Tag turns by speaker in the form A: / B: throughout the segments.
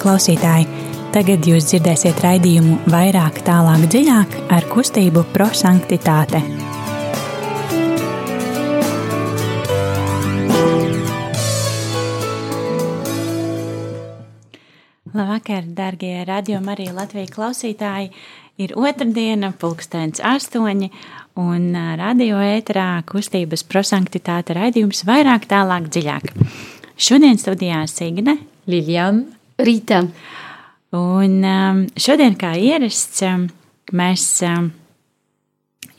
A: klausītāji! Tagad jūs dzirdēsiet raidījumu vairāk, tālāk, dziļāk ar kustību prosanktitāte. Labvakar, darbie radio Marija Latvijas klausītāji! Ir otrdiena, pulkstenis astoņi, un radio ēterā kustības prosanktitāte raidījums vairāk, tālāk, dziļāk. Šodien studijā Signe,
B: Liljana, Rīta.
A: Un um, šodien, kā ierasts, um, mēs um,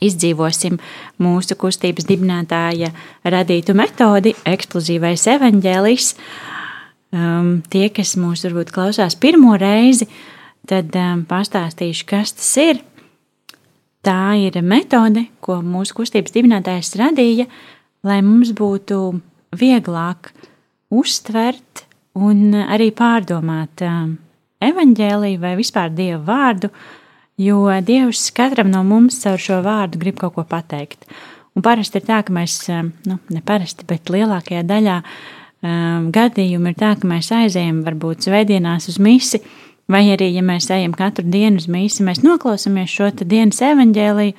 A: izdzīvosim mūsu kustības dibinātāja radītu metodi, eksplozīvais evaņģēlijs. Um, tie, kas mūs varbūt klausās pirmo reizi, tad um, pastāstīšu, kas tas ir. Tā ir metode, ko mūsu kustības dibinātājs radīja, lai mums būtu vieglāk uztvert un arī pārdomāt um, evaņģēlīju vai vispār dievu vārdu, jo dievs katram no mums caur šo vārdu grib kaut ko pateikt. Un parasti ir tā, ka mēs, um, nu, ne parasti, bet lielākajā daļā um, gadījumu ir tā, ka mēs aizējam varbūt svētdienās uz misi, Vai arī, ja mēs ejam katru dienu uz mīsu, mēs noklausāmies šo dienas evaņģēliju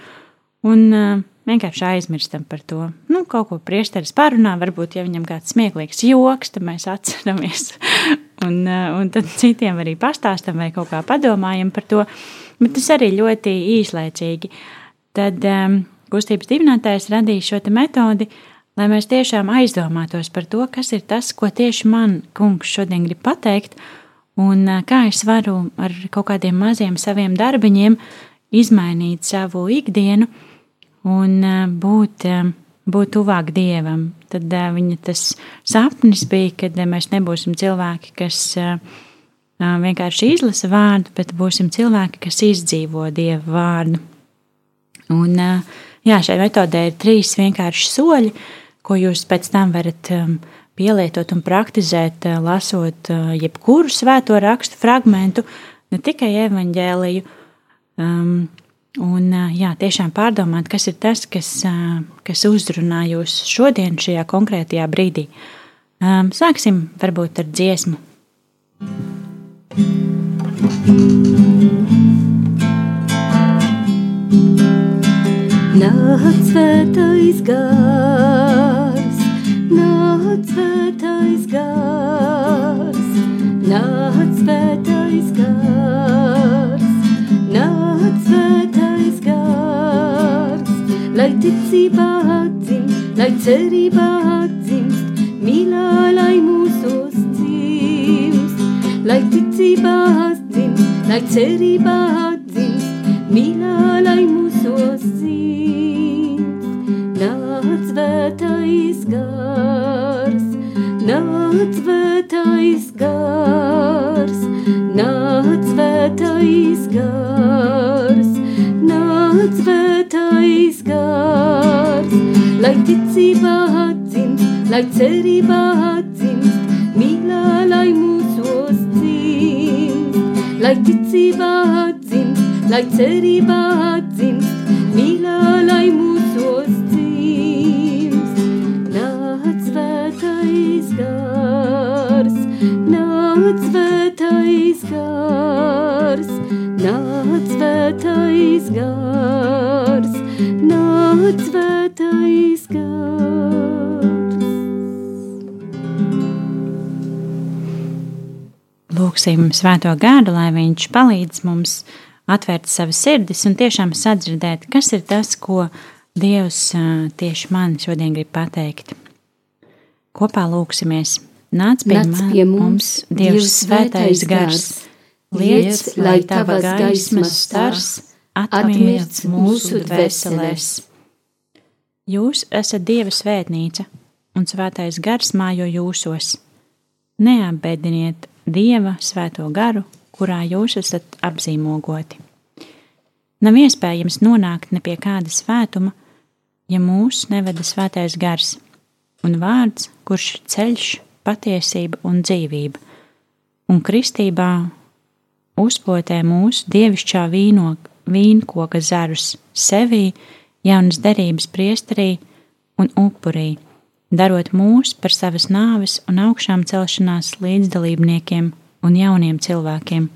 A: un uh, vienkārši aizmirstam par to. Nu, kaut ko priesteris parunā, varbūt, ja viņam kāds smieklīgs joks, tad mēs atceramies. un, uh, un tad citiem arī pastāstam vai kaut kā padomājam par to. Bet tas arī ļoti īslaicīgi. Tad um, kustības dibinātājs radīja šo metodi, lai mēs tiešām aizdomātos par to, kas ir tas, ko tieši man kungs šodien grib pateikt un kā es varu ar kaut kādiem maziem saviem darbiņiem izmainīt savu ikdienu un būt, būt tuvāk dievam. Tad viņa tas sapnis bija, kad mēs nebūsim cilvēki, kas vienkārši izlasa vārdu, bet būsim cilvēki, kas izdzīvo dievu vārdu. Un, jā, šai metodē ir trīs vienkārši soļi, ko jūs pēc tam varat pielietot un praktizēt, eh, lasot eh, jebkuru svēto rakstu fragmentu, ne tikai evaņģēliju. Um, un jā, tiešām pārdomāt, kas ir tas, kas, kas uzrunā jūs šodien, šajā konkrētajā brīdī. Sāksim varbūt ar dziesmu.
B: Nāc svētais gars, nāc svētais gars, nāc svētais gars, nāc svētais gars, lai ticībā atdzimst, lai cerībā atdzimst, mīlā, lai mūsos dzimst, lai ticībā atdzimst, lai cerībā atdzimst, mīlā, lai mūsos dzimst, nāc svētais gars, nāc svētais gars, nāc svētais gars, nāc svētais gars, lai ticībā atdzimst, lai cerībā atdzimst, mīlā, lai mūsos dzimst, lai ticībā atdzimst, lai cerībā atdzimst, mīlā, lai mūsos dzimst. Nāc svētais gars, nāc svētais gars, nāc svētais gars,
A: Lūksim svēto gādu, lai viņš palīdz mums atvērt savas sirdis un tiešām sadzirdēt, kas ir tas, ko Dievs tieši man šodien grib pateikt. Kopā lūksimies. Nāc pie,
B: Nāc
A: man,
B: pie
A: mums, Dievs svētais gars, liec, lai tava gaismas stars atmirst mūsu dvēselēs. Jūs esat Dieva svētnīca, un svētais gars mājo jūsos. Neapbēdiniet Dieva svēto garu, kurā jūs esat apzīmogoti. Nav iespējams nonākt ne pie kāda svētuma, ja mūs nevada svētais gars un vārds, kurš ir ceļš, patiesība un dzīvība, un kristībā uzpotē mūsu dievišķā vīno, vīnkoka zarus sevī, jaunas derības priesterī un upurī, darot mūs par savas nāves un augšām celšanās līdzdalībniekiem un jauniem cilvēkiem.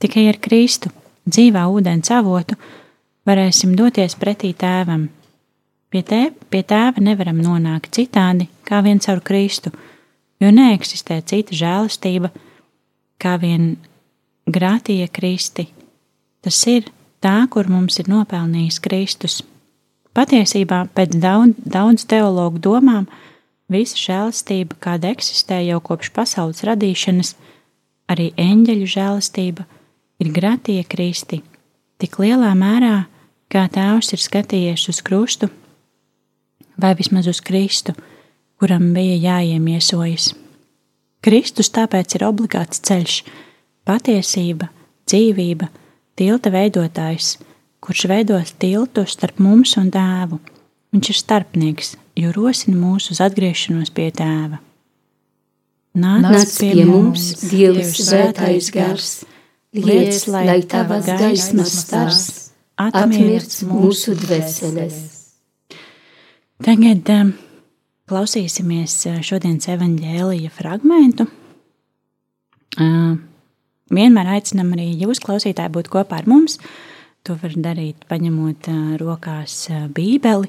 A: Tikai ar Kristu, dzīvā ūdens avotu, varēsim doties pretī tēvam. Pie, tē, pie tēva nevaram nonākt citādi kā vien caur Kristu, jo neeksistē cita žēlastība kā vien grātīja Kristi. Tas ir tā, kur mums ir nopelnījis Kristus. Patiesībā pēc daudz, daudz teologu domām visa žēlastība, kāda eksistē jau kopš pasaules radīšanas, arī eņģeļu žēlastība, ir grātīja Kristi, tik lielā mērā, kā Tēvs ir skatījies uz krustu, vai vismaz uz Kristu, kuram bija jāiemiesojas. Kristus tāpēc ir obligāts ceļš, patiesība, dzīvība, tilta veidotājs, kurš veidos tiltu starp mums un tēvu. Viņš ir starpnieks, jo rosina mūs uz atgriešanos pie tēva.
B: Nāc, Nāc pie, pie mums, Dievs, svētais gars, liec, lai tavas gaismas stars atmirst mūsu dvēseles.
A: Tagad um, klausīsimies uh, šodienas evaņģēlija fragmentu. Uh, vienmēr aicinam arī jūs, klausītāji, būt kopā ar mums. To var darīt, paņemot rokās bībeli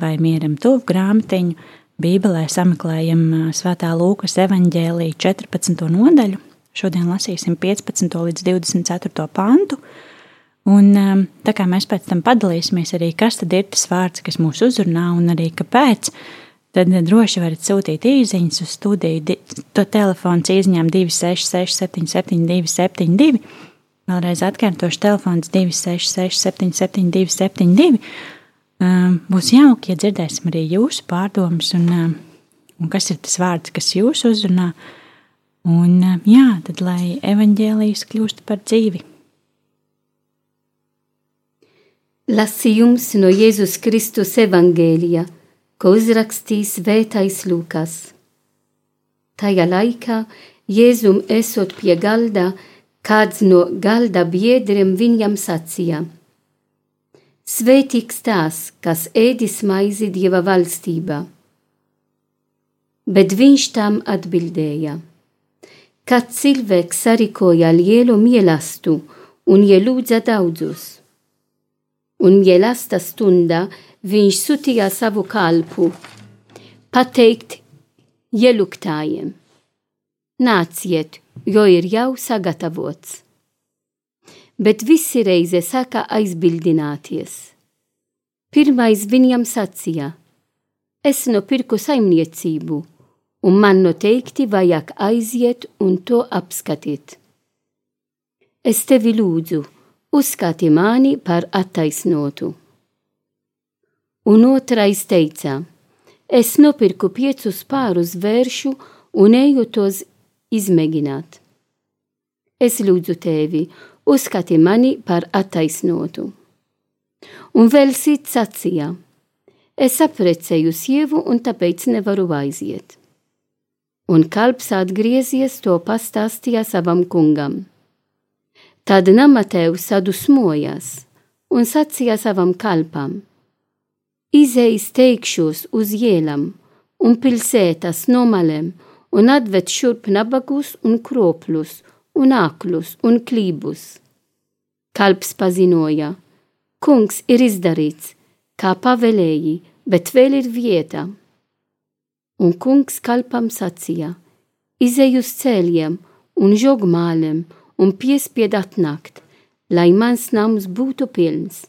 A: vai mieram tuvu grāmatiņu. Bībelē sameklējam Svētā Lūkas evaņģēlīja 14. nodaļu. Šodien lasīsim 15. līdz 24. pantu. Un, tā kā mēs pēc tam padalīsimies arī, kas tad ir tas vārds, kas mūs uzrunā, un arī kāpēc, tad droši varat sūtīt īsiņas uz studiju. To telefons izņem 266, 772, 72. Vēlreiz atkārtošu telefons 266, 772, 72. Um, būs jauki, ja dzirdēsim arī jūsu pārdomas, un, un kas ir tas vārds, kas jūs uzrunā. Un, jā, tad lai evaņģēlijas kļūst par dzīvi.
B: Lasījums no Jēzus Kristus evangēlija, ko uzrakstīs Vētais Lūkas. Tajā laikā Jēzum esot pie galda, kāds no galda biedriem viņam sacīja: Svētīgs tās, kas ēdis maizi Dieva valstībā. Bet viņš tam atbildēja: Kad cilvēks sarīkoja lielu mīlestību un ielūdza daudzus un mielasta stunda viņš sūtīja savu kalpu, pateikt ieluktājiem: Nāciet, jo ir jau sagatavots. Bet visi reize sāka aizbildināties. Pirmais viņam sacīja: Es nopirku saimniecību, un man noteikti vajag aiziet un to apskatīt. Es tevi lūdzu, uzskati mani par attaisnotu. Un otrais teica: Es nopirku piecus pārus vēršu un eju tos izmēģināt. Es lūdzu tevi, uzskati mani par attaisnotu. Un vēl cits sacīja: Es aprecēju sievu un tāpēc nevaru aiziet. Un kalps atgriezies to pastāstīja savam kungam. Tad namatēvs sadusmojās un sacīja savam kalpam: Izejas teikšos uz ielām un pilsētas nomalēm un atved šurp nabagus un kroplus un aklus un klībus. Kalps pazinoja: Kungs ir izdarīts, kā pavēlēji, bet vēl ir vieta. Un kungs kalpam sacīja: Izej uz ceļiem un žogmālēm un piespied atnākt, lai mans nams būtu pilns.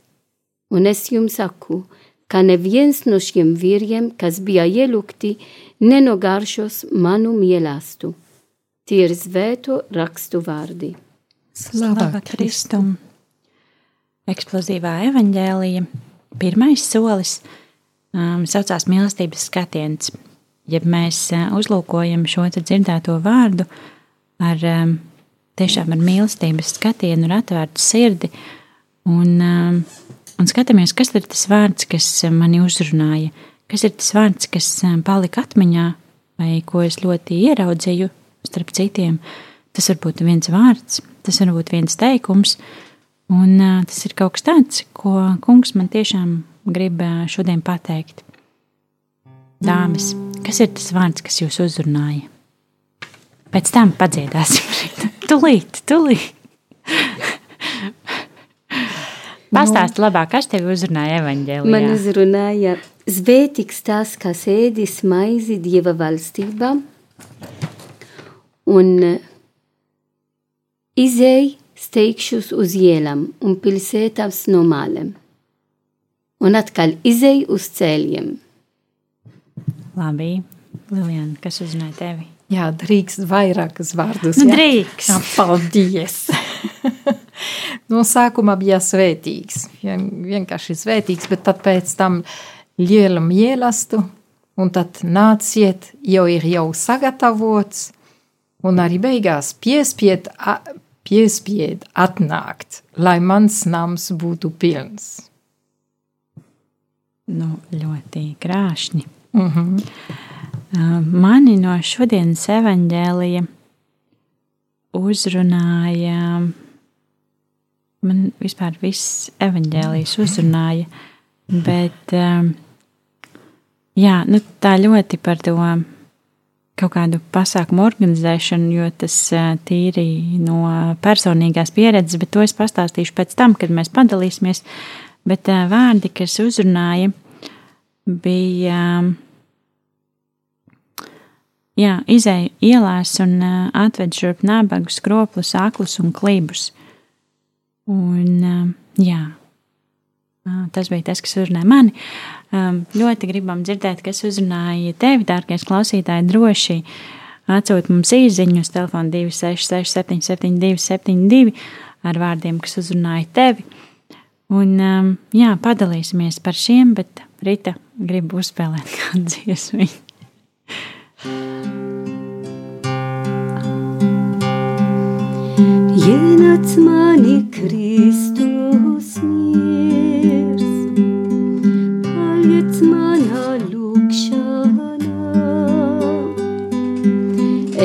B: Un es jums saku, ka neviens no šiem vīriem, kas bija ielūgti, nenogāršos manu mīlestību. Tie ir svēto rakstu vārdi.
A: Slava Kristum! Eksplozīvā evaņģēlija pirmais solis um, saucās mīlestības skatiens. Ja mēs uh, uzlūkojam šo dzirdēto vārdu ar um, tiešām ar mīlestības skatienu, ar atvērtu sirdi un, um, un skatāmies, kas ir tas vārds, kas mani uzrunāja, kas ir tas vārds, kas um, palika atmiņā vai ko es ļoti ieraudzīju starp citiem. Tas var būt viens vārds, tas var būt viens teikums, un uh, tas ir kaut kas tāds, ko kungs man tiešām grib šodien pateikt. Dāmas, kas ir tas vārds, kas jūs uzrunāja? Pēc tam padziedāsim Tūlīt, tūlīt. Pastāsti nu, labāk, kas tev uzrunāja evaņģēlijā?
B: Man uzrunāja svētīgs tas, kas ēdis maizi Dieva valstībā un izēj steigšus uz ielām un pilsētās no maliem. Un atkal izēj uz ceļiem.
A: Labi, Lilijana, kas uzrunāja tevi?
C: Jā, drīkst vairākas vārdus.
A: Nu, drīkst. Jā,
C: paldies. no sākuma bija svētīgs, Vien, vienkārši svētīgs, bet tad pēc tam lielu mīlestību, un tad nāciet, jau ir jau sagatavots, un arī beigās piespied, piespied atnākt, lai mans nams būtu pilns.
A: Nu, ļoti krāšņi.
C: Mm -hmm.
A: Mani no šodienas evaņģēlija uzrunāja, man vispār viss evaņģēlijs uzrunāja, bet jā, nu, tā ļoti par to kaut kādu pasākumu organizēšanu, jo tas tīri no personīgās pieredzes, bet to es pastāstīšu pēc tam, kad mēs padalīsimies. Bet vārdi, kas uzrunāja, bija Jā, izēju ielās un uh, atved šurp nabagus, skroplus, aklus un klībus. Un, uh, jā, tas bija tas, kas uzrunāja mani. Um, ļoti gribam dzirdēt, kas uzrunāja tevi, dārgais klausītāji, droši atsūt mums īziņu uz telefonu 266 772 72 ar vārdiem, kas uzrunāja tevi. Un, um, jā, padalīsimies par šiem, bet Rita grib uzspēlēt kādu dziesmu.
B: Ienāc mani Kristus miers, paliec manā lūkšanā.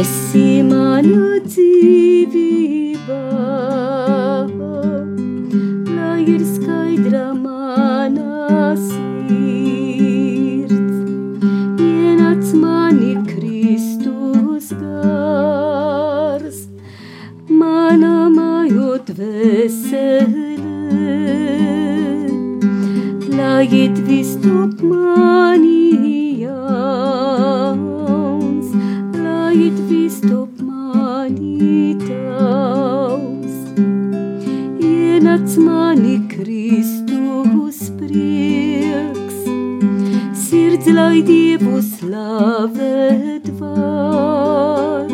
B: Esi mana dzīvība, mājot vesele, lai it viss top mani jauns, lai it viss top mani tavs. Ienāc mani Kristus prieks, sirds lai Dievu slavēt var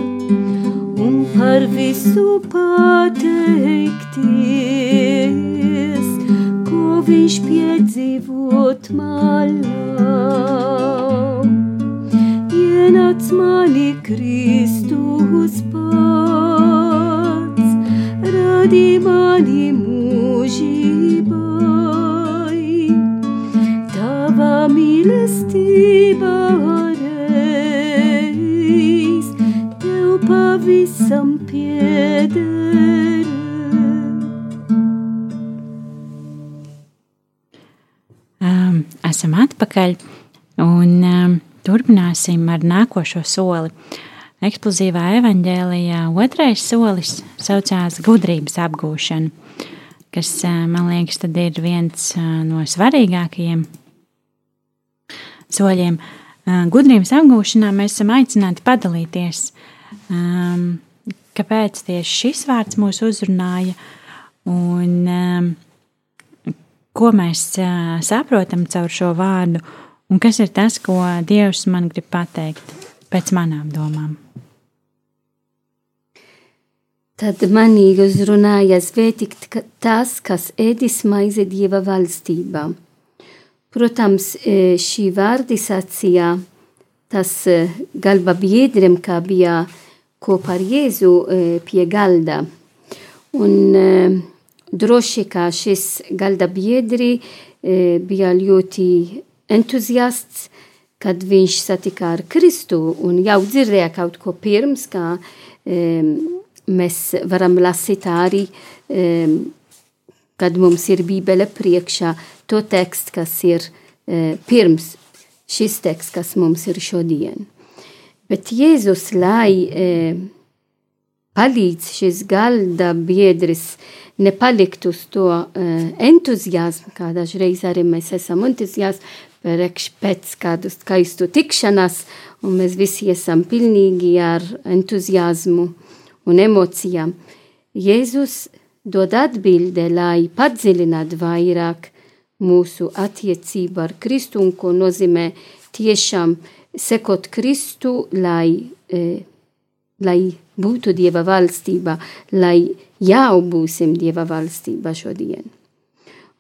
B: un par visu pateikties, ko viņš piedzīvot malā. Ienāc mani Kristus pats, radi mani mūžībai, tava mīlestība
A: atpakaļ un um, turpināsim ar nākošo soli. Eksplozīvā evanģēlijā otrais solis saucās gudrības apgūšana, kas, uh, man liekas, tad ir viens uh, no svarīgākajiem soļiem. Uh, gudrības apgūšanā mēs esam aicināti padalīties, um, kāpēc tieši šis vārds mūs uzrunāja un um, ko mēs saprotam caur šo vārdu, un kas ir tas, ko Dievs man grib pateikt pēc manām domām.
B: Tad manī uzrunāja svētīgt ka- tas, kas ēdis maizi Dieva valstībā. Protams, šī vārdi sacīja tas galva biedriem, kā bija kopā ar Jēzu pie galda. Un e, droši, ka šis galda biedri e, bija ļoti entuziasts, kad viņš satika ar Kristu un jau dzirdēja kaut ko pirms, kā e, mēs varam lasīt arī, e, kad mums ir bībele priekšā, to tekstu, kas ir e, pirms šis teksts, kas mums ir šodien. Bet Jēzus, lai e, palīdz šis galda biedris nepalikt uz to uh, entuziasmu, kā dažreiz arī mēs esam entuziasmi pēc kādu skaistu tikšanās, un mēs visi esam pilnīgi ar entuziasmu un emocijām. Jēzus dod atbildi, lai padziļinātu vairāk mūsu attiecību ar Kristu, un ko nozīmē tiešām sekot Kristu, lai, e, lai būtu Dieva valstība, lai jau būsim Dieva valstība šodien.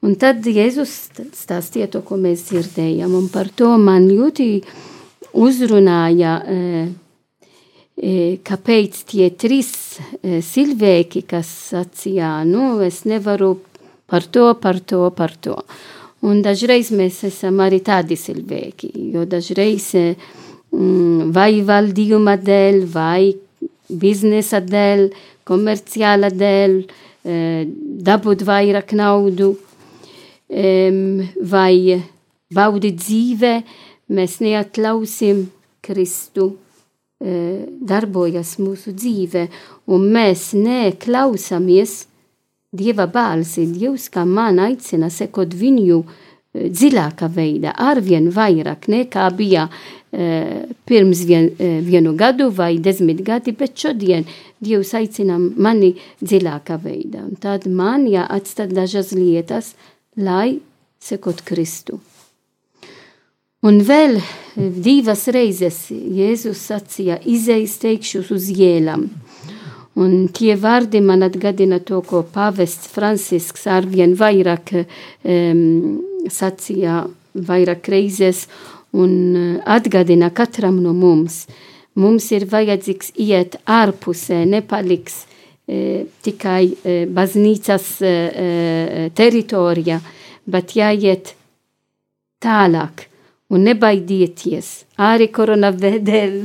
B: Un tad Jēzus stāstīja to, ko mēs dzirdējām, un par to man ļoti uzrunāja, e, e, kāpēc tie trīs e, cilvēki, kas sacīja, nu, es nevaru par to, par to, par to. Un dažreiz mēs esam arī tādi cilvēki, jo dažreiz mm, vai valdījuma dēļ, vai biznesa dēļ, komerciāla dēļ, dabūt vairāk naudu, vai baudīt dzīve, mēs neatļausim Kristu darbojas mūsu dzīve, un mēs neklausāmies Dieva balsi, Dievs, kā man aicina sekot viņu dziļākā veidā, arvien vairāk nekā bija e, pirms vien, e, vienu gadu vai desmit gadi, bet šodien Dievs aicina mani dziļākā veidā. Un tad man jāatstāt dažas lietas, lai sekot Kristu. Un vēl divas reizes Jēzus sacīja, izejas teikšus uz ielām. Un tie vārdi man atgādina to, ko pavests Francisks arvien vairāk um, sacīja, vairāk reizes, un atgādina katram no mums. Mums ir vajadzīgs iet ārpusē, nepaliks e, tikai e, baznīcas e, teritorija, bet jāiet tālāk un nebaidieties. Arī koronavirus dēļ,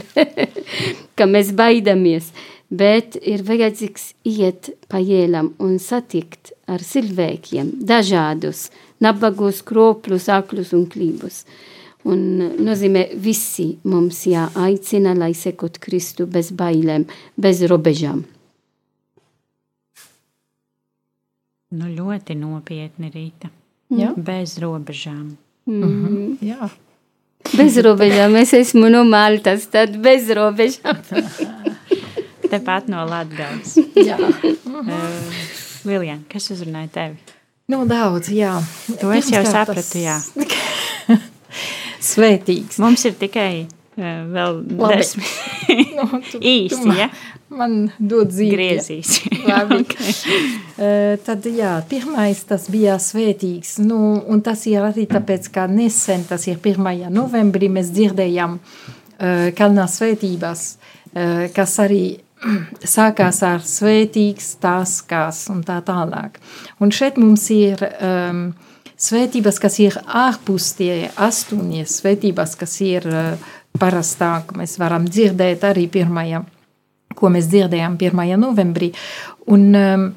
B: ka mēs baidamies bet ir vajadzīgs iet pa ielām un satikt ar cilvēkiem, dažādus, nabagus, kropļus, aklus un klībus. Un nozīmē visi mums jāaicina, lai sekot Kristu bez bailēm, bez robežām.
A: Nu, ļoti nopietni rīta.
C: Jā.
A: Bez robežām.
C: Mm -hmm. Jā.
B: Bez robežām. Es esmu no Maltas, tad bez robežām.
A: tepat no Latvijas. uh, Lilijā, kas uzrunāja tevi?
C: Nu, daudz, jā.
A: To es jau sapratu, jā.
C: Svētīgs.
A: Mums ir tikai uh, vēl desmit. nu, tu, Īsti, tu man, ja?
C: Man dod zīmi.
A: Griezīs.
C: Labi. okay. uh, tad, jā, pirmais tas bija svētīgs. Nu, un tas ir arī tāpēc, ka nesen, tas ir 1. novembrī, mēs dzirdējām uh, kalnā svētības, uh, kas arī sākās ar svētīgs, taskās un tā tālāk. Un šeit mums ir um, svētības, kas ir ārpus tie astoņas svētības, kas ir uh, parastāk. Mēs varam dzirdēt arī pirmajā, ko mēs dzirdējām 1. novembrī. Un, um,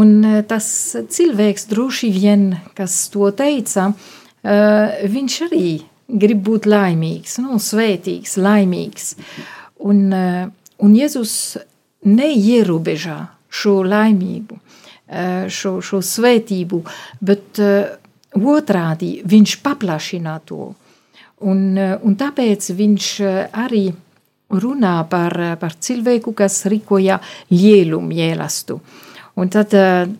C: un tas cilvēks droši vien, kas to teica, uh, viņš arī grib būt laimīgs, nu, svētīgs, laimīgs. Un, uh, Un Jēzus neierobežā šo laimību, eh, šo, šo svētību, bet eh, otrādi viņš paplašina to. Un, eh, un tāpēc viņš arī runā par, par cilvēku, kas rīkoja lielu mīlestību. Un tad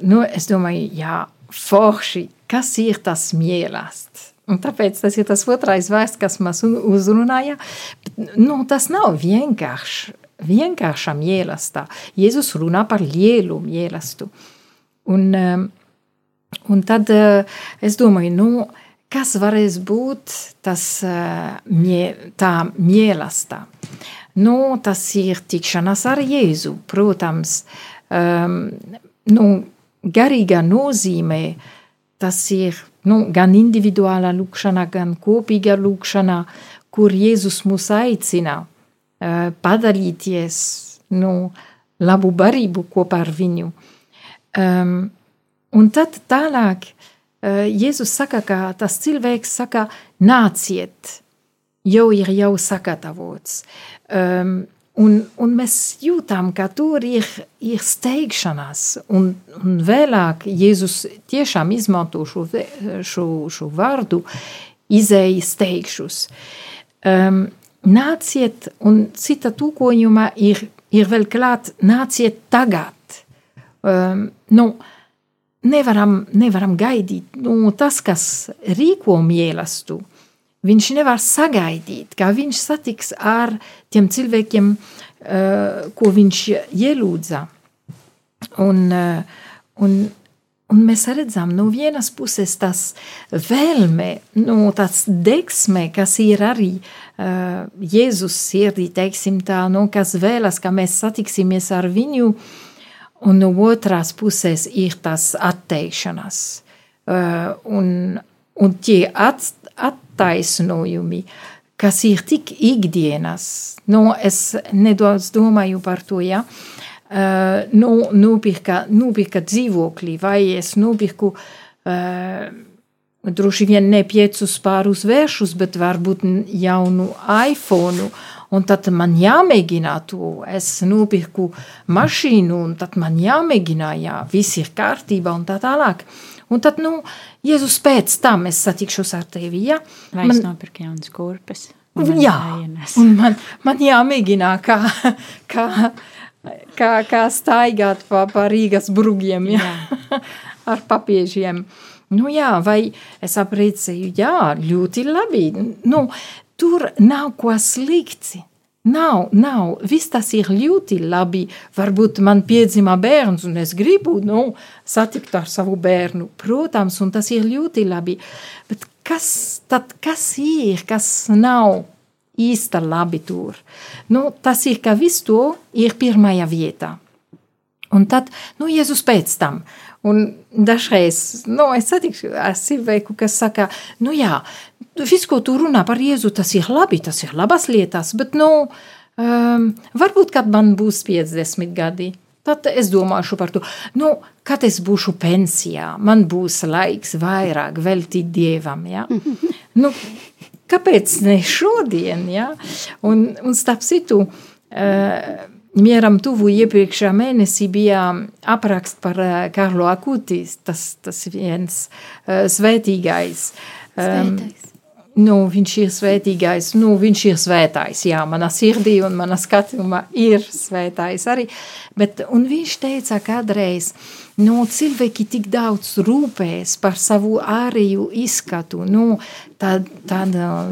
C: nu, es domāju, jā, forši, kas ir tas mīlestības? Un tāpēc tas ir tas otrais vārds, kas man uzrunāja. Nu, tas nav vienkārši vienkārša mīlestība. Jēzus runā par lielu mīlestību. Un, um, un tad uh, es domāju, nu, kas varēs būt tas, uh, tā mīlestība? Nu, tas ir tikšanās ar Jēzu, protams. Um, nu, garīga nozīmē tas ir nu, gan individuāla lūkšana, gan kopīga lūkšana, kur Jēzus mūs aicina padalīties nu, labu barību kopā ar viņu. Um, un tad tālāk uh, Jēzus saka, ka tas cilvēks saka, nāciet, jau ir jau sagatavots. Um, Un, un mēs jūtam, ka tur ir, ir steigšanās, un, un vēlāk Jēzus tiešām izmanto šo, šo, šo vārdu, izējas steigšus. Um, nāciet, un cita tūkojumā ir, ir vēl klāt, nāciet tagad. Um, nu, nevaram, nevaram gaidīt. Nu, tas, kas rīko mīlestību, viņš nevar sagaidīt, kā viņš satiks ar tiem cilvēkiem, uh, ko viņš ielūdza. Un, uh, un, un mēs redzam, no vienas puses, tas vēlme, no tāds degsme, kas ir arī uh, Jēzus sirdī, teiksim tā, no kas vēlas, ka mēs satiksimies ar viņu. Un no otras puses ir tas atteikšanās. Uh, un, un tie at, attaisnojumi, kas ir tik ikdienas, nu, es nedaudz domāju par to, ja, uh, nu, nopirka, nopirka dzīvokli, vai es nopirku uh, droši vien ne piecus pārus vēršus, bet varbūt jaunu iPhone, un tad man jāmēģina to. Es nopirku mašīnu, un tad man jāmēģina, jā, viss ir kārtībā un tā tālāk. Un tad, nu, Jēzus pēc tam es satikšos ar tevi, ja?
A: Vai man, es nopirku jaunas kurpes?
C: Jā, un man, man jāmēģina, kā, kā, kā, kā staigāt pa, pa Rīgas brugiem, ja? Jā. ar papiežiem. Nu jā, vai es aprīcēju, jā, ļoti labi. Nu, tur nav ko slikts. Nav, nav, viss tas ir ļoti labi. Varbūt man piedzima bērns, un es gribu nu, satikt ar savu bērnu. Protams, un tas ir ļoti labi. Bet kas tad kas ir, kas nav īsta labi tur? Nu, tas ir, ka viss to ir pirmajā vietā. Un tad, nu, Jēzus pēc tam. Un dažreiz, nu, es satikšu ar cilvēku, kas saka, nu jā, viss, ko tu runā par Jēzu, tas ir labi, tas ir labas lietas, bet, nu, um, varbūt, kad man būs 50 gadi, tad es domāšu par to, nu, kad es būšu pensijā, man būs laiks vairāk veltīt Dievam, ja? nu, kāpēc ne šodien, ja? Un, un starp citu, uh, Mieram tuvu iepriekšējā mēnesī bija apraksts par Karlo Akutis, tas, tas viens uh, svētīgais.
B: Um,
C: nu, viņš ir svētīgais, nu, viņš ir svētājs, jā, manā sirdī un manā skatījumā ir svētājs arī, bet, un viņš teica kādreiz, nu, cilvēki tik daudz rūpēs par savu ārēju izskatu, nu, tādu tā,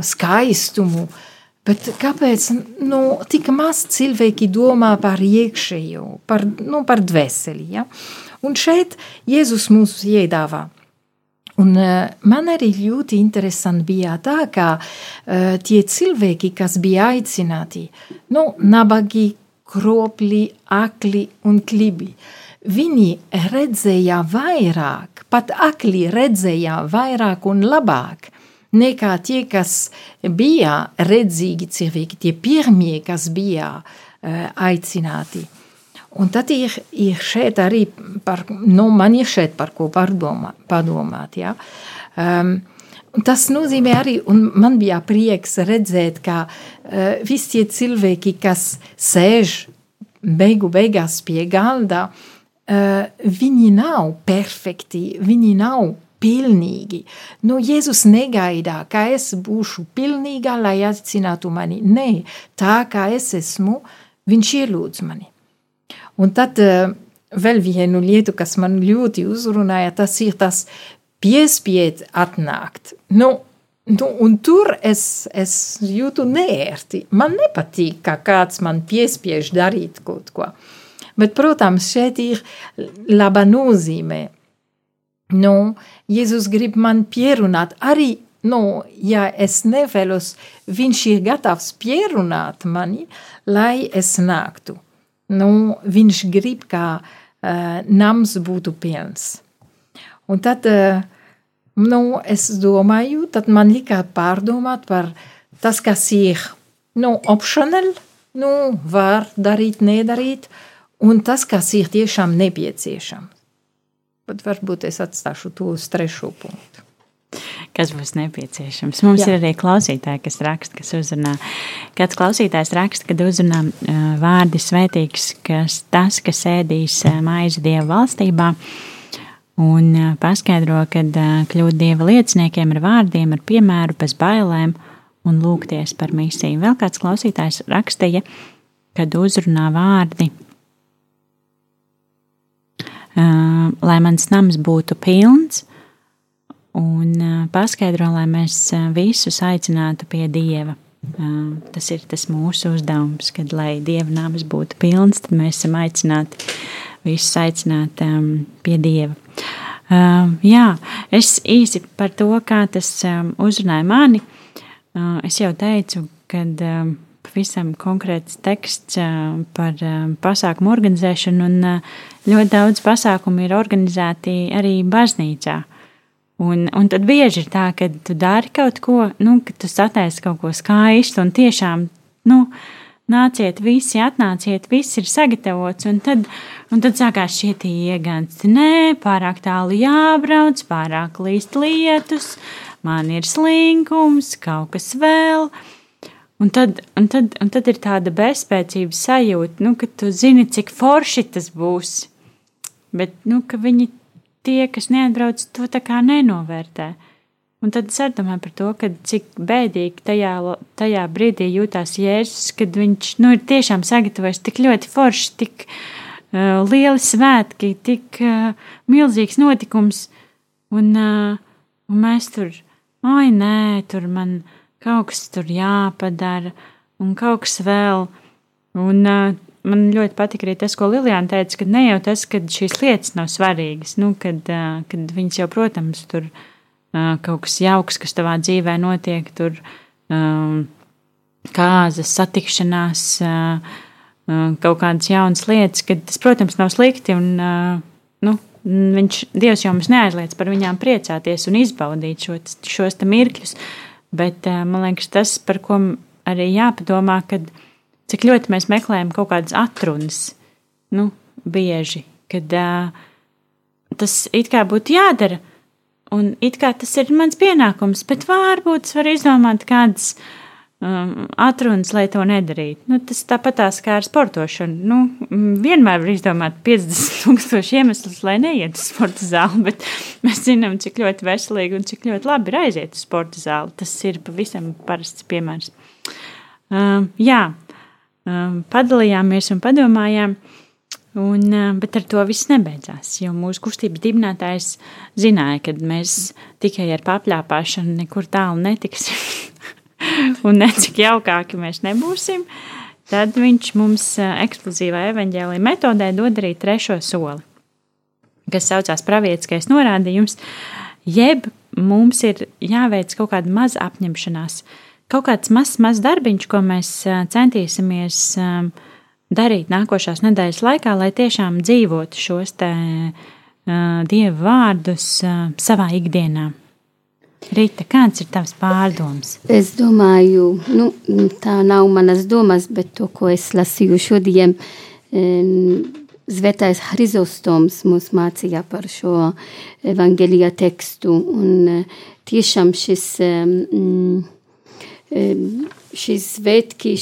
C: skaistumu, uh, Bet kāpēc nu, tik maz cilvēki domā par iekšējo, par, nu, par dvēseli? Ja? Un šeit Jēzus mums iedāvā. Un uh, man arī ļoti interesanti bija tā, ka uh, tie cilvēki, kas bija aicināti, nu, nabagi, kropļi, akli un klibi, viņi redzēja vairāk, pat akli redzēja vairāk un labāk nekā tie, kas bija redzīgi cilvēki, tie pirmie, kas bija uh, aicināti. Un tad ir, ir šeit arī, par, nu, man ir šeit par ko pārdomā, padomāt. Ja? Um, tas nozīmē arī, un man bija prieks redzēt, ka uh, visi tie cilvēki, kas sēž beigu beigās pie galda, uh, viņi nav perfekti, viņi nav pilnīgi. Nu, Jēzus negaidā, ka es būšu pilnīga, lai aicinātu mani. Nē, tā kā es esmu, viņš ielūdz mani. Un tad uh, vēl vienu lietu, kas man ļoti uzrunāja, tas ir tas piespied atnākt. Nu, nu, un tur es, es jūtu nērti. Man nepatīk, ka kāds man piespiež darīt kaut ko. Bet, protams, šeit ir laba nozīme Nu, Jēzus grib man pierunāt arī, nu, ja es nevēlos, viņš ir gatavs pierunāt mani, lai es nāktu. Nu, viņš grib, kā uh, nams būtu pilns. Un tad, uh, nu, es domāju, tad man likāt pārdomāt par tas, kas ir, nu, optional, nu, var darīt, nedarīt, un tas, kas ir tiešām nepieciešams. Bet varbūt es atstāšu to uz trešo punktu.
A: Kas būs nepieciešams. Mums Jā. ir arī klausītāji, kas raksta, kas uzrunā. Kāds klausītājs raksta, kad uzrunā vārdi svētīgs, kas tas, kas ēdīs maizi Dieva valstībā, un paskaidro, ka kļūt Dieva lieciniekiem ar vārdiem, ar piemēru, bez bailēm un lūgties par misiju. Vēl kāds klausītājs rakstīja, kad uzrunā vārdi lai mans nams būtu pilns, un paskaidro, lai mēs visus aicinātu pie Dieva. Tas ir tas mūsu uzdevums, kad lai Dieva nams būtu pilns, tad mēs esam aicināti visus aicināt pie Dieva. Jā, es īsi par to, kā tas uzrunāja mani. Es jau teicu, kad pavisam konkrēts teksts par pasākumu organizēšanu, un ļoti daudz pasākumu ir organizēti arī baznīcā. Un, un tad bieži ir tā, ka tu dari kaut ko, nu, ka tu sataisi kaut ko skaistu, un tiešām, nu, nāciet visi, atnāciet, viss ir sagatavots, un tad, un tad sākās šie iegansti. Nē, pārāk tālu jābrauc, pārāk līst lietus, man ir slinkums, kaut kas vēl. Un tad, un, tad, un tad ir tāda bezspēcības sajūta, nu, ka tu zini, cik forši tas būs. Bet nu, viņi tie, kas neatbrauc, to tā kā nenovērtē. Un tad es domāju par to, ka cik bēdīgi tajā, tajā brīdī jūtās Jēzus, kad viņš nu, ir tiešām sagatavojis tik ļoti forši, tik uh, lieli svētki, tik uh, milzīgs notikums. Un, uh, un mēs tur, oi, nē, tur man kaut kas tur jāpadara, un kaut kas vēl. Un, uh, man ļoti patīk arī tas, ko Lilijāna teica, ka ne jau tas, ka šīs lietas nav svarīgas, nu, kad, kad viņas jau, protams, tur kaut kas jauks, kas tavā dzīvē notiek, tur kāzas, satikšanās, kaut kādas jaunas lietas, kad tas, protams, nav slikti. Un, nu, viņš, Dievs jau mums neaizliedz par viņām priecāties un izbaudīt šo, šos mirkļus. Bet man liekas, tas, par ko arī jāpadomā, kad cik ļoti mēs meklējam kaut kādas atrunas, nu, bieži, kad uh, tas it kā būtu jādara, un it kā tas ir mans pienākums, bet varbūt es varu izdomāt kādas um, atrunas, lai to nedarītu. Nu, tas tāpatās kā ar sportošanu. Nu, vienmēr var izdomāt 50,000 iemeslus, lai neietu uz sporta zāli, bet mēs zinām, cik ļoti veselīgi un cik ļoti labi ir aiziet uz sporta zāli. Tas ir pavisam parasts piemērs. Um, jā, padalījāmies un padomājām. Un, bet ar to viss nebeidzās. Jo mūsu kustības dibinātājs zināja, ka mēs tikai ar papļāpāšanu nekur tālu netiksim. un ne cik jaukāki mēs nebūsim, tad viņš mums eksplozīvā evaņģēlīja metodē dod arī trešo soli, kas saucās pravietiskais norādījums, jeb mums ir jāveic kaut kāda maza apņemšanās, kaut kāds mazs maz darbiņš, ko mēs centīsimies darīt nākošās nedēļas laikā, lai tiešām dzīvotu šos te dievu vārdus savā ikdienā. Rīta, kāds ir tavs pārdoms?
B: Es domāju, nu, tā nav manas domas, bet to, ko es lasīju šodien, Zvetais Hrizostoms mums mācīja par šo evangelija tekstu, un tiešām šis, šis svētki,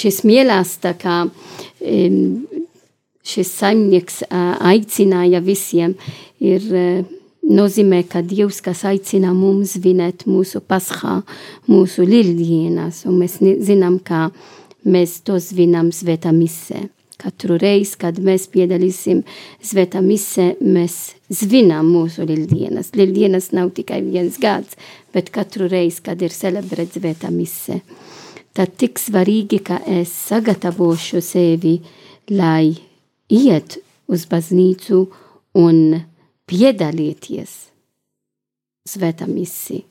B: šis mīlestība, kā šis saimnieks aicināja visiem, ir nozīmē, ka Dievs, kas aicina mums svinēt mūsu paskā, mūsu lieldienas, un mēs zinām, ka mēs to svinam svētā misē. Katru reizi, kad mēs piedalīsim svētā misē, mēs svinam mūsu lieldienas. Lieldienas nav tikai viens gads, bet katru reizi, kad ir celebrēt svētā misē. Tad tik svarīgi, ka es sagatavošu sevi, lai iet uz baznīcu un piedalīties svētā misija.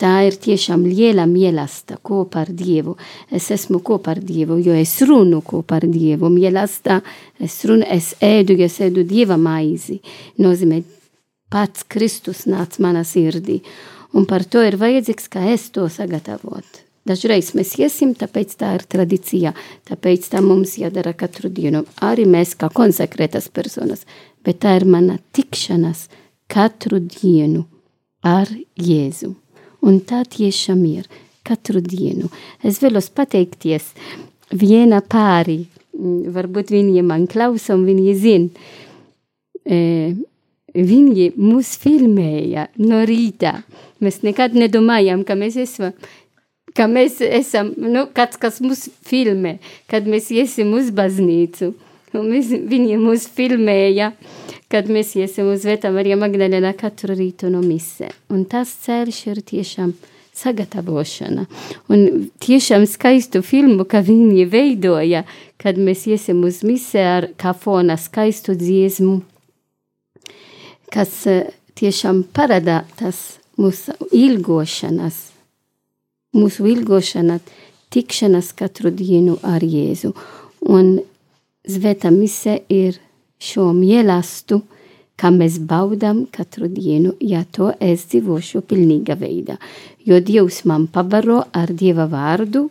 B: Tā ir tiešām liela mīlestība kopā ar Dievu. Es esmu kopā ar Dievu, jo es runu kopā ar Dievu. Mīlestība, es runu, es ēdu, es ēdu Dieva maizi. Nozīmē, pats Kristus nāca manā sirdī. Un par to ir vajadzīgs, ka es to sagatavotu. Dažreiz mēs iesim, tāpēc tā ir tradīcija, tāpēc tā mums jādara katru dienu. Arī mēs kā konsekrētas personas bet tā ir mana tikšanās katru dienu ar Jēzu. Un tā tiešām ir katru dienu. Es vēlos pateikties viena pārī, mm, varbūt viņi man klausa un viņi zin. E, viņi mūs filmēja no rīta. Mēs nekad nedomājām, ka mēs esam, ka mēs esam, nu, kāds, kas mūs filmē, kad mēs iesim uz baznīcu. Un mēs, viņi mūs filmēja, kad mēs iesim uz Vētā Marija Magdalena katru rītu no mise. Un tas ceļš ir tiešām sagatavošana. Un tiešām skaistu filmu, ka viņi veidoja, kad mēs iesim uz mise ar kā fona skaistu dziesmu, kas eh, tiešām parāda tas mūsu ilgošanas, mūsu ilgošana, tikšanas katru dienu ar Jēzu. Un Zveta mise ir šo mielastu, kā mēs baudām katru dienu, ja to es dzīvošu pilnīga veidā. Jo Dievs man pabaro ar Dieva vārdu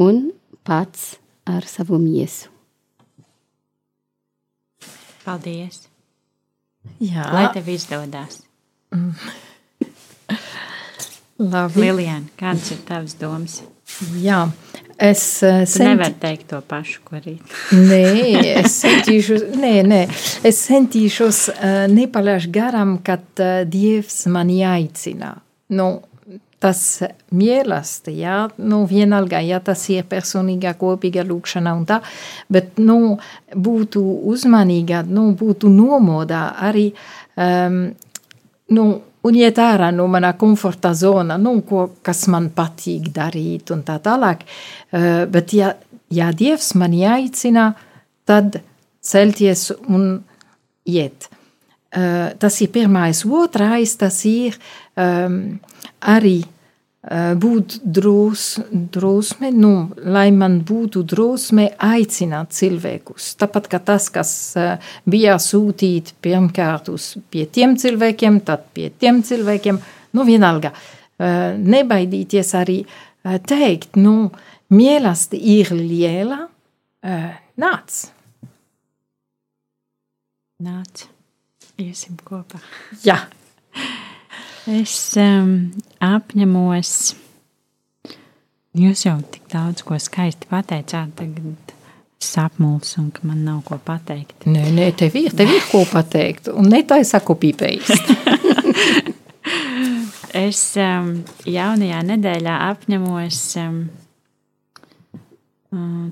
B: un pats ar savu miesu.
A: Paldies!
C: Jā,
A: Lai tev izdodas!
C: labi.
A: Lilijāna, kādas ir tavas domas?
C: Jā, es uh,
A: Tu nevari teikt to pašu, ko arī.
C: Nē, es centīšos, nē, nē, es centīšos uh, nepalaist garām, kad uh, Dievs mani aicina. Nu, tas mīlestība, jā, nu, vienalga, ja tas ir personīga, kopīga lūkšana un tā, bet, nu, būtu uzmanīga, nu, būtu nomodā arī, um, nu, un iet ārā no mana komforta zona, nu, ko, kas man patīk darīt un tā tālāk. Uh, bet, ja, ja Dievs mani aicina, tad celties un iet. Uh, tas ir pirmais. Otrais, tas ir um, arī būt drūs, drosme, nu, lai man būtu drosme aicināt cilvēkus. Tāpat kā tas, kas uh, bija sūtīt pirmkārt uz pie tiem cilvēkiem, tad pie tiem cilvēkiem, nu, vienalga. Uh, nebaidīties arī teikt, nu, mīlestība ir liela, nāc.
A: Nāc, iesim kopā.
C: Jā,
A: Es um, apņemos. Jūs jau tik daudz ko skaisti pateicāt, tagad sapmuls un ka man nav ko pateikt.
C: nē, nē, tev ir, tev ir ko pateikt, un ne tā es saku pīpējis.
A: Es um, jaunajā nedēļā apņemos um,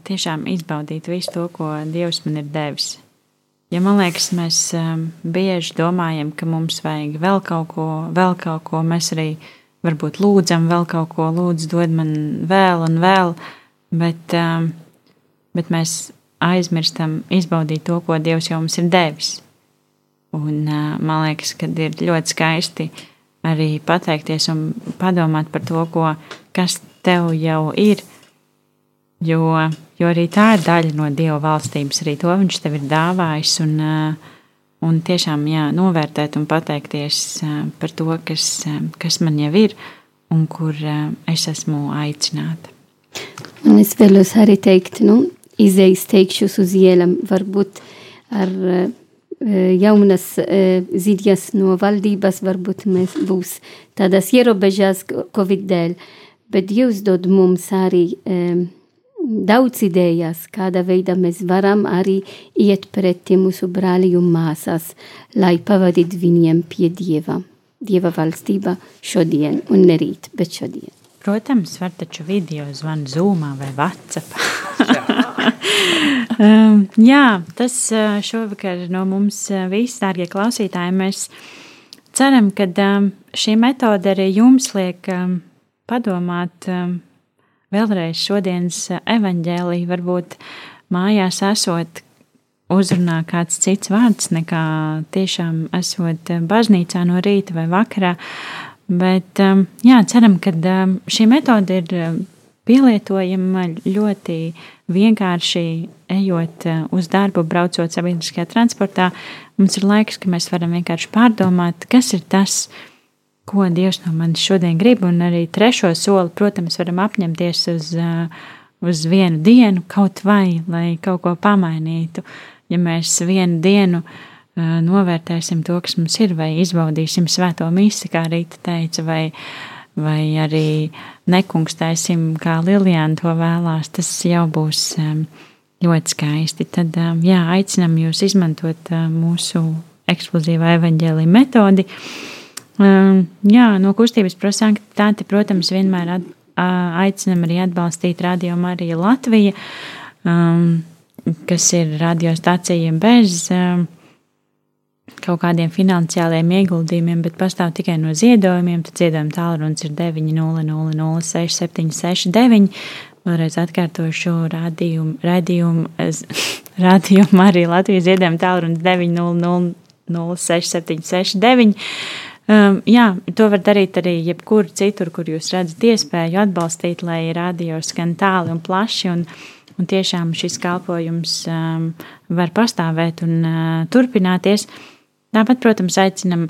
A: tiešām izbaudīt visu to, ko Dievs man ir devis. Ja man liekas, mēs um, bieži domājam, ka mums vajag vēl kaut ko, vēl kaut ko, mēs arī varbūt lūdzam vēl kaut ko, lūdzu, dod man vēl un vēl, bet, um, bet mēs aizmirstam izbaudīt to, ko Dievs jau mums ir devis. Un uh, man liekas, ka ir ļoti skaisti arī pateikties un padomāt par to, ko, kas tev jau ir. Jo, jo arī tā ir daļa no Dieva valstības, arī to viņš tev ir dāvājis. Un, uh, un tiešām jā, novērtēt un pateikties uh, par to, kas, uh, kas man jau ir un kur es esmu aicināta.
B: Un es vēlos arī teikt, nu, izējas teikšus uz ielam, varbūt ar jaunas ziņas no valdības, varbūt mēs būs tādas ierobežās Covid dēļ, bet Dievs dod mums arī um, daudz idejas, kādā veidā mēs varam arī iet pretī mūsu brāļi un māsas, lai pavadītu viņiem pie Dieva. Dieva valstība šodien un ne rīt, bet šodien.
A: Protams, var taču video zvanu Zoomā vai WhatsApp. um, jā, tas uh, šovakar no mums uh, viss, dārgie klausītāji, mēs ceram, ka um, šī metode arī jums liek um, padomāt um, vēlreiz šodienas uh, evaņģēlī, varbūt mājās esot uzrunā kāds cits vārds nekā tiešām esot uh, baznīcā no rīta vai vakarā. Bet um, jā, ceram, ka šī metode ir pielietojama ļoti vienkārši ejot uz darbu, braucot sabiedriskajā transportā. Mums ir laiks, ka mēs varam vienkārši pārdomāt, kas ir tas, ko Dievs no manis šodien grib. Un arī trešo soli, protams, varam apņemties uz, uh, uz vienu dienu kaut vai, lai kaut ko pamainītu. Ja mēs vienu dienu novērtēsim to, kas mums ir, vai izbaudīsim svēto misi, kā Rīta teica, vai, vai arī nekungstēsim, kā Lilijāna to vēlās. Tas jau būs ļoti skaisti. Tad, jā, aicinam jūs izmantot mūsu eksplozīvā evaņģēlī metodi. Jā, no kustības prosanktitāte, protams, vienmēr at, aicinam arī atbalstīt Radio Mariju Latviju, kas ir radiostacija bez kaut kādiem finansiāliem ieguldījumiem, bet pastāv tikai no ziedojumiem, tad ziedojuma tālrunis ir 900-6769. Vēlreiz atkārtošu šo rādījumu, rādījumu, rādījumu arī Latvijas ziedojuma tālrunis 900-6769. Um, jā, to var darīt arī jebkur citur, kur jūs redzat iespēju atbalstīt, lai radio skan tāli un plaši. Un, un tiešām šis kalpojums um, var pastāvēt un uh, turpināties. Uh, Tāpat, protams, aicinam,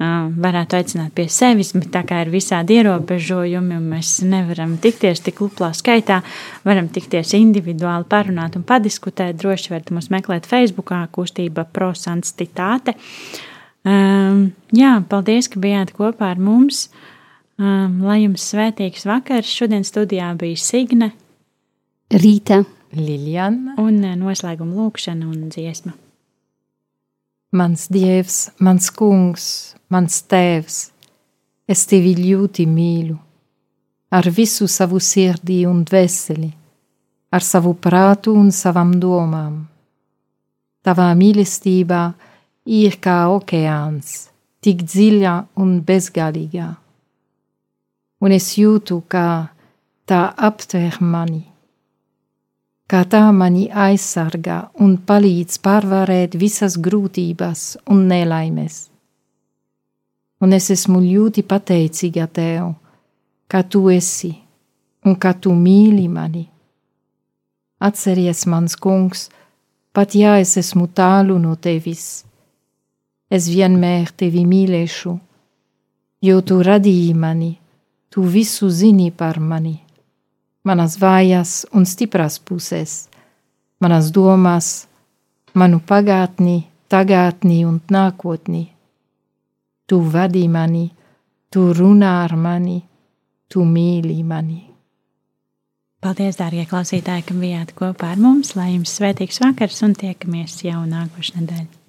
A: varētu aicināt pie sevis, bet tā kā ir visādi ierobežojumi un mēs nevaram tikties tik luplā skaitā, varam tikties individuāli parunāt un padiskutēt. Droši varat mūs meklēt Facebookā, kustība prosanstitāte. Um, jā, paldies, ka bijāt kopā ar mums. Um, lai jums svētīgs vakars. Šodien studijā bija Signe,
B: Rīta,
C: Liljana
A: un noslēguma lūkšana un dziesma.
C: Mans dievs, mans kungs, mans tēvs, es tevi ļoti mīlu, ar visu savu sirdī un dvēseli, ar savu prātu un savām domām. Tavā mīlestībā ir kā okeāns, tik dziļa un bezgalīga, un es jūtu, kā tā aptver mani kā tā mani aizsargā un palīdz pārvarēt visas grūtības un nelaimes. Un es esmu ļoti pateicīga tev, ka tu esi un ka tu mīli mani. Atceries, mans kungs, pat ja es esmu tālu no tevis, es vienmēr tevi mīlēšu, jo tu radīji mani, tu visu zini par mani manas vājas un stiprās puses, manas domas, manu pagātni, tagadni un nākotni. Tu vadi mani, tu runā ar mani, tu mīli mani.
A: Paldies, dārgie klausītāji, ka bijāt kopā ar mums, lai jums svētīgs vakars un tiekamies jau nākošais nedēļa.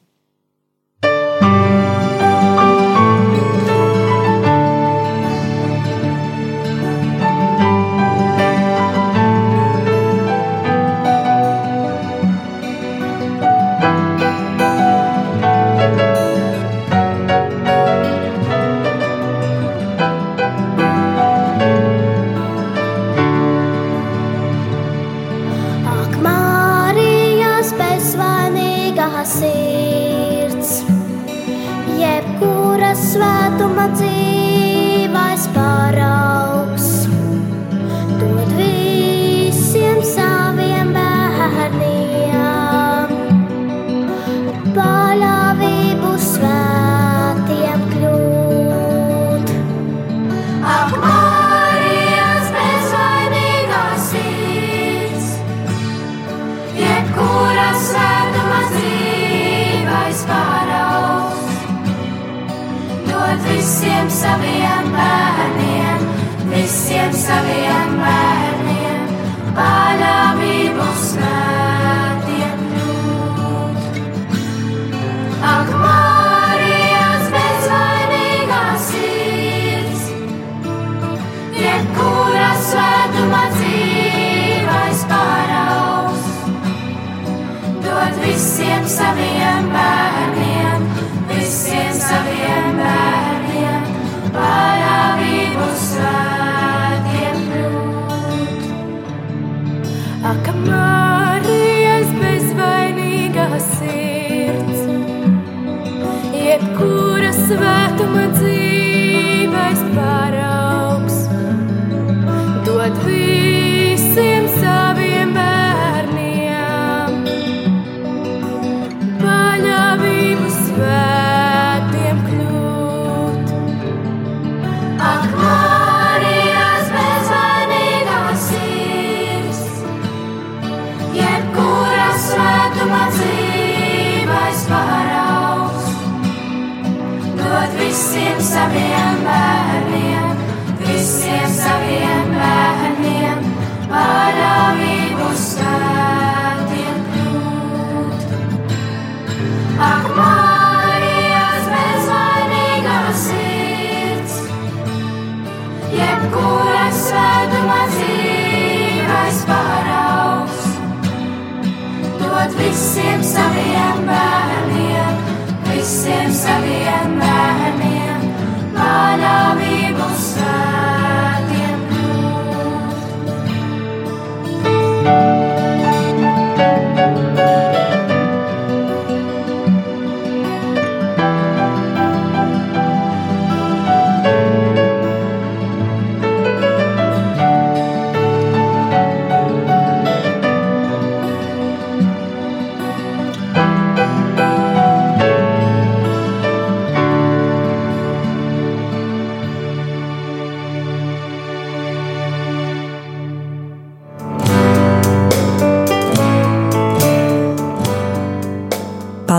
D: Visiem saviem bērniem, visiem saviem bērniem, manāvību svētiem